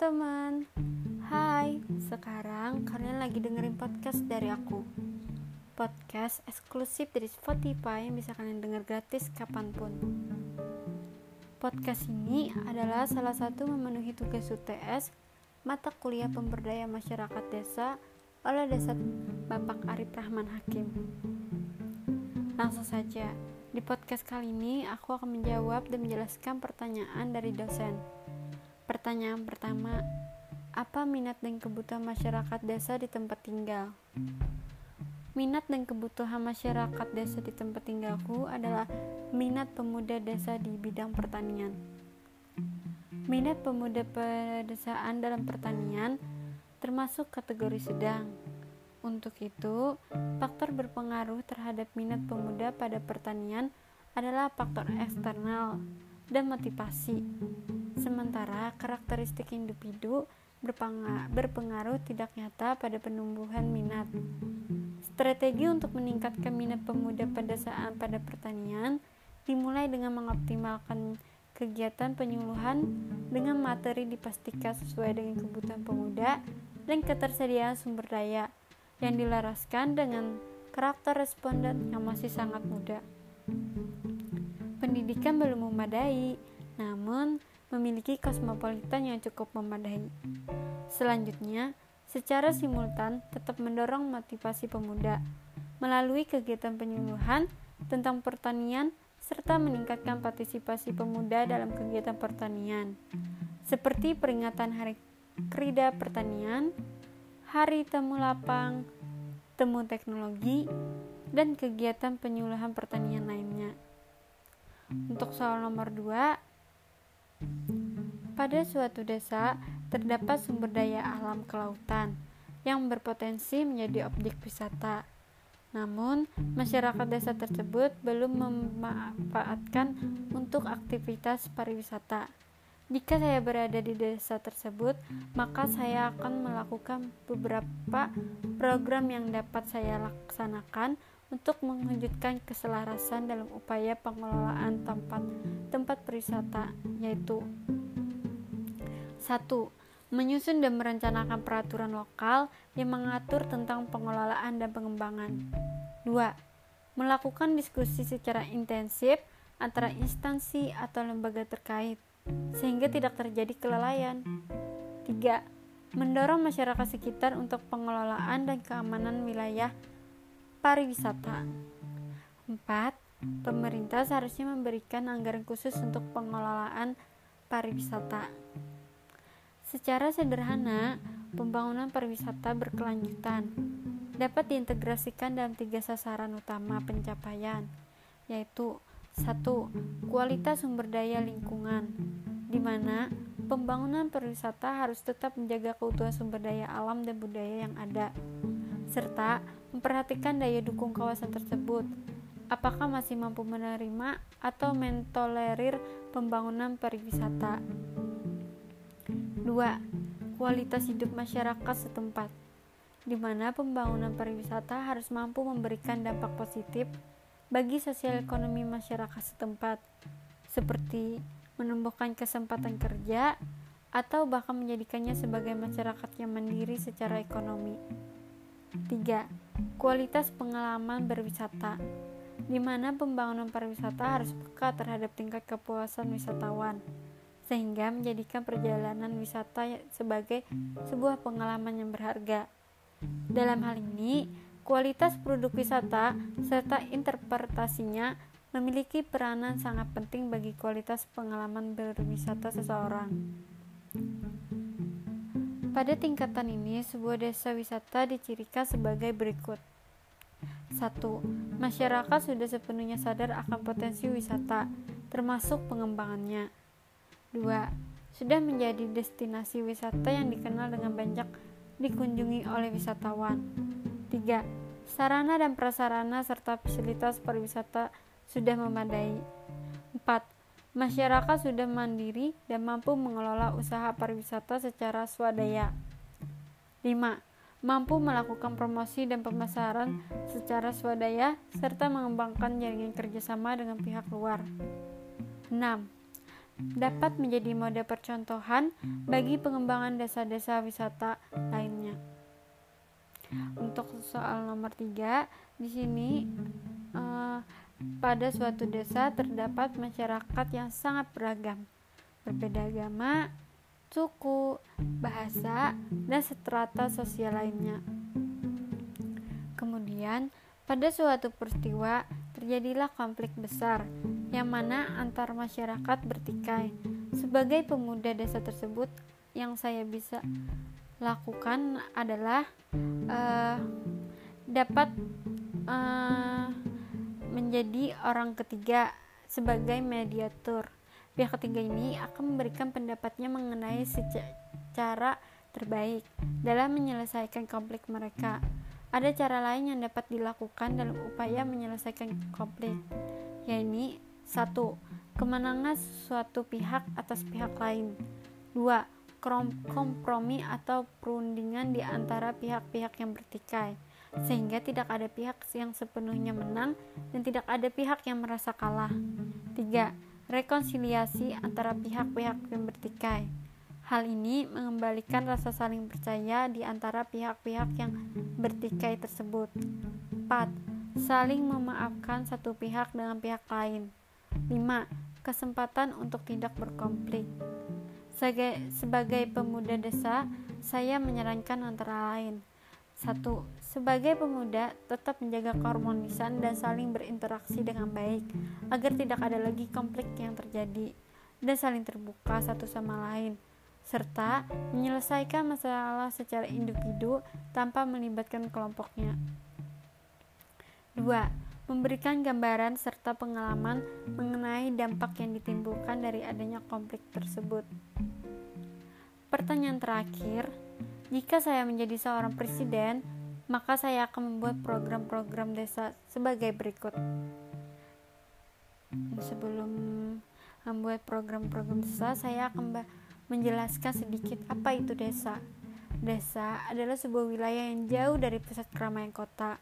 teman-teman. Hai, sekarang kalian lagi dengerin podcast dari aku. Podcast eksklusif dari Spotify yang bisa kalian denger gratis kapan pun. Podcast ini adalah salah satu memenuhi tugas UTS Mata Kuliah Pemberdayaan Masyarakat Desa oleh Desa Bapak Arif Rahman Hakim. Langsung saja, di podcast kali ini aku akan menjawab dan menjelaskan pertanyaan dari dosen Pertanyaan pertama, apa minat dan kebutuhan masyarakat desa di tempat tinggal? Minat dan kebutuhan masyarakat desa di tempat tinggalku adalah minat pemuda desa di bidang pertanian. Minat pemuda pedesaan dalam pertanian termasuk kategori sedang. Untuk itu, faktor berpengaruh terhadap minat pemuda pada pertanian adalah faktor eksternal dan motivasi. Sementara karakteristik individu berpengaruh tidak nyata pada penumbuhan minat. Strategi untuk meningkatkan minat pemuda pada saat pada pertanian dimulai dengan mengoptimalkan kegiatan penyuluhan dengan materi dipastikan sesuai dengan kebutuhan pemuda dan ketersediaan sumber daya yang dilaraskan dengan karakter responden yang masih sangat muda. Pendidikan belum memadai, namun memiliki kosmopolitan yang cukup memadai. Selanjutnya, secara simultan tetap mendorong motivasi pemuda melalui kegiatan penyuluhan tentang pertanian serta meningkatkan partisipasi pemuda dalam kegiatan pertanian seperti peringatan Hari Krida Pertanian, Hari Temu Lapang, Temu Teknologi, dan kegiatan penyuluhan pertanian lainnya. Untuk soal nomor 2, pada suatu desa terdapat sumber daya alam kelautan yang berpotensi menjadi objek wisata. Namun, masyarakat desa tersebut belum memanfaatkan untuk aktivitas pariwisata. Jika saya berada di desa tersebut, maka saya akan melakukan beberapa program yang dapat saya laksanakan untuk mewujudkan keselarasan dalam upaya pengelolaan tempat tempat perwisata yaitu 1. Menyusun dan merencanakan peraturan lokal yang mengatur tentang pengelolaan dan pengembangan. 2. Melakukan diskusi secara intensif antara instansi atau lembaga terkait sehingga tidak terjadi kelalaian. 3. Mendorong masyarakat sekitar untuk pengelolaan dan keamanan wilayah pariwisata. 4. Pemerintah seharusnya memberikan anggaran khusus untuk pengelolaan pariwisata. Secara sederhana, pembangunan pariwisata berkelanjutan dapat diintegrasikan dalam tiga sasaran utama pencapaian, yaitu satu, kualitas sumber daya lingkungan, di mana pembangunan pariwisata harus tetap menjaga keutuhan sumber daya alam dan budaya yang ada, serta memperhatikan daya dukung kawasan tersebut. Apakah masih mampu menerima atau mentolerir pembangunan pariwisata? 2. Kualitas hidup masyarakat setempat di mana pembangunan pariwisata harus mampu memberikan dampak positif bagi sosial ekonomi masyarakat setempat, seperti menumbuhkan kesempatan kerja atau bahkan menjadikannya sebagai masyarakat yang mandiri secara ekonomi. 3. Kualitas pengalaman berwisata di mana pembangunan pariwisata harus peka terhadap tingkat kepuasan wisatawan sehingga menjadikan perjalanan wisata sebagai sebuah pengalaman yang berharga. Dalam hal ini, kualitas produk wisata serta interpretasinya memiliki peranan sangat penting bagi kualitas pengalaman berwisata seseorang. Pada tingkatan ini, sebuah desa wisata dicirikan sebagai berikut. 1. Masyarakat sudah sepenuhnya sadar akan potensi wisata, termasuk pengembangannya. 2. Sudah menjadi destinasi wisata yang dikenal dengan banyak dikunjungi oleh wisatawan. 3. Sarana dan prasarana serta fasilitas pariwisata sudah memadai. 4 masyarakat sudah mandiri dan mampu mengelola usaha pariwisata secara swadaya. 5. Mampu melakukan promosi dan pemasaran secara swadaya serta mengembangkan jaringan kerjasama dengan pihak luar. 6. dapat menjadi mode percontohan bagi pengembangan desa-desa wisata lainnya. Untuk soal nomor tiga, di sini uh, pada suatu desa terdapat masyarakat yang sangat beragam, berbeda agama, suku, bahasa, dan strata sosial lainnya. Kemudian, pada suatu peristiwa terjadilah konflik besar yang mana antar masyarakat bertikai. Sebagai pemuda desa tersebut, yang saya bisa lakukan adalah uh, dapat uh, menjadi orang ketiga sebagai mediator. Pihak ketiga ini akan memberikan pendapatnya mengenai secara terbaik dalam menyelesaikan konflik mereka. Ada cara lain yang dapat dilakukan dalam upaya menyelesaikan konflik, yaitu satu, Kemenangan suatu pihak atas pihak lain. 2. Kompromi atau perundingan di antara pihak-pihak yang bertikai sehingga tidak ada pihak yang sepenuhnya menang dan tidak ada pihak yang merasa kalah. 3. Rekonsiliasi antara pihak-pihak yang bertikai. Hal ini mengembalikan rasa saling percaya di antara pihak-pihak yang bertikai tersebut. 4. Saling memaafkan satu pihak dengan pihak lain. 5. Kesempatan untuk tidak berkonflik. Sebagai, sebagai pemuda desa, saya menyarankan antara lain 1. Sebagai pemuda, tetap menjaga keharmonisan dan saling berinteraksi dengan baik agar tidak ada lagi konflik yang terjadi dan saling terbuka satu sama lain serta menyelesaikan masalah secara individu tanpa melibatkan kelompoknya. 2 memberikan gambaran serta pengalaman mengenai dampak yang ditimbulkan dari adanya konflik tersebut. Pertanyaan terakhir, jika saya menjadi seorang presiden, maka saya akan membuat program-program desa sebagai berikut. Sebelum membuat program-program desa, saya akan menjelaskan sedikit apa itu desa. Desa adalah sebuah wilayah yang jauh dari pusat keramaian kota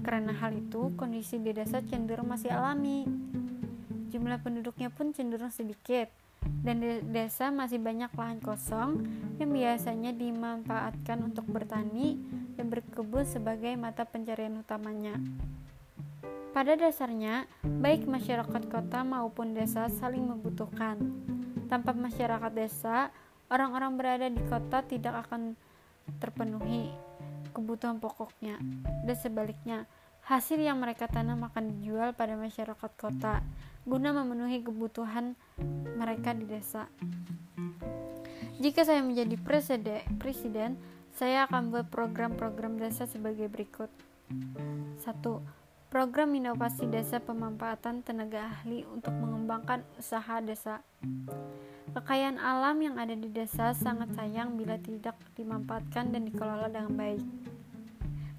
karena hal itu, kondisi di desa cenderung masih alami. Jumlah penduduknya pun cenderung sedikit, dan di desa masih banyak lahan kosong yang biasanya dimanfaatkan untuk bertani dan berkebun sebagai mata pencarian utamanya. Pada dasarnya, baik masyarakat kota maupun desa saling membutuhkan. Tanpa masyarakat desa, orang-orang berada di kota tidak akan terpenuhi kebutuhan pokoknya dan sebaliknya hasil yang mereka tanam akan dijual pada masyarakat kota guna memenuhi kebutuhan mereka di desa. Jika saya menjadi presiden, saya akan buat program-program desa sebagai berikut. 1. Program inovasi desa pemanfaatan tenaga ahli untuk mengembangkan usaha desa. Kekayaan alam yang ada di desa sangat sayang bila tidak dimanfaatkan dan dikelola dengan baik.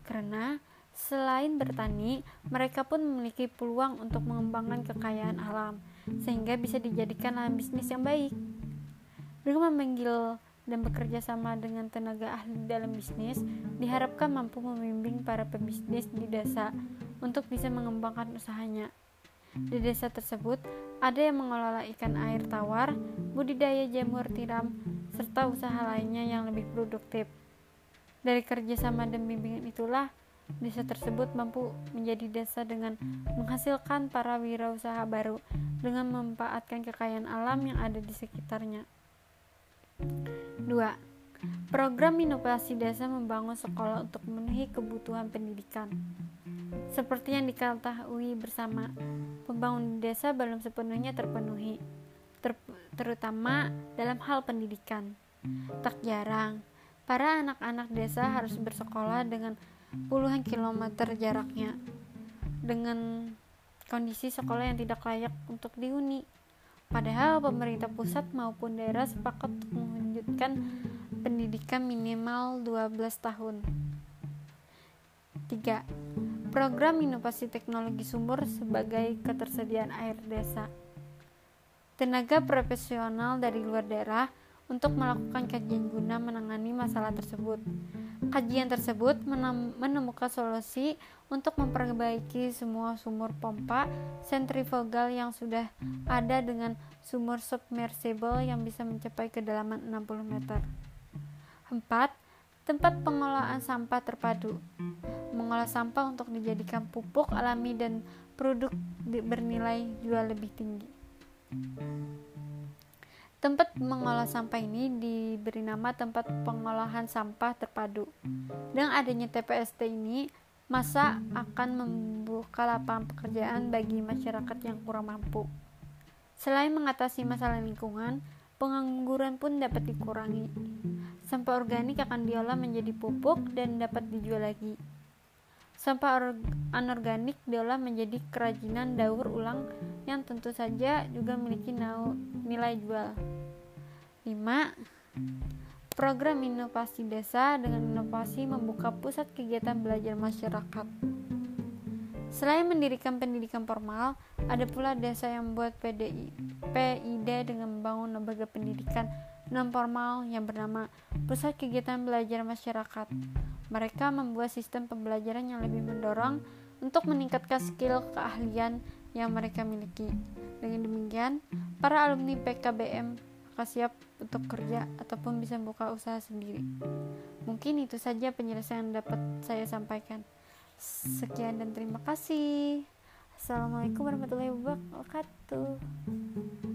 Karena selain bertani, mereka pun memiliki peluang untuk mengembangkan kekayaan alam, sehingga bisa dijadikan lahan bisnis yang baik. Dengan memanggil dan bekerja sama dengan tenaga ahli dalam bisnis, diharapkan mampu membimbing para pebisnis di desa untuk bisa mengembangkan usahanya. Di desa tersebut, ada yang mengelola ikan air tawar, budidaya jamur tiram, serta usaha lainnya yang lebih produktif. Dari kerjasama dan bimbingan itulah, desa tersebut mampu menjadi desa dengan menghasilkan para wirausaha baru dengan memanfaatkan kekayaan alam yang ada di sekitarnya. 2. Program inovasi desa membangun sekolah untuk memenuhi kebutuhan pendidikan. Seperti yang diketahui bersama, pembangunan desa belum sepenuhnya terpenuhi, ter terutama dalam hal pendidikan. Tak jarang, para anak-anak desa harus bersekolah dengan puluhan kilometer jaraknya, dengan kondisi sekolah yang tidak layak untuk dihuni. Padahal pemerintah pusat maupun daerah sepakat untuk melanjutkan pendidikan minimal 12 tahun. 3 program inovasi teknologi sumur sebagai ketersediaan air desa. Tenaga profesional dari luar daerah untuk melakukan kajian guna menangani masalah tersebut. Kajian tersebut menemukan solusi untuk memperbaiki semua sumur pompa sentrifugal yang sudah ada dengan sumur submersible yang bisa mencapai kedalaman 60 meter. 4. Tempat pengolahan sampah terpadu. Mengolah sampah untuk dijadikan pupuk alami dan produk bernilai jual lebih tinggi. Tempat mengolah sampah ini diberi nama tempat pengolahan sampah terpadu. Dengan adanya TPST ini, masa akan membuka lapangan pekerjaan bagi masyarakat yang kurang mampu. Selain mengatasi masalah lingkungan, pengangguran pun dapat dikurangi. Sampah organik akan diolah menjadi pupuk dan dapat dijual lagi. Sampah anorganik diolah menjadi kerajinan daur ulang yang tentu saja juga memiliki nilai jual. 5. Program inovasi desa dengan inovasi membuka pusat kegiatan belajar masyarakat. Selain mendirikan pendidikan formal, ada pula desa yang membuat PDI, PID dengan membangun lembaga pendidikan non formal yang bernama Pusat Kegiatan Belajar Masyarakat. Mereka membuat sistem pembelajaran yang lebih mendorong untuk meningkatkan skill keahlian yang mereka miliki. Dengan demikian, para alumni PKBM apakah siap untuk kerja ataupun bisa membuka usaha sendiri. Mungkin itu saja penyelesaian yang dapat saya sampaikan. Sekian dan terima kasih. Assalamualaikum warahmatullahi wabarakatuh.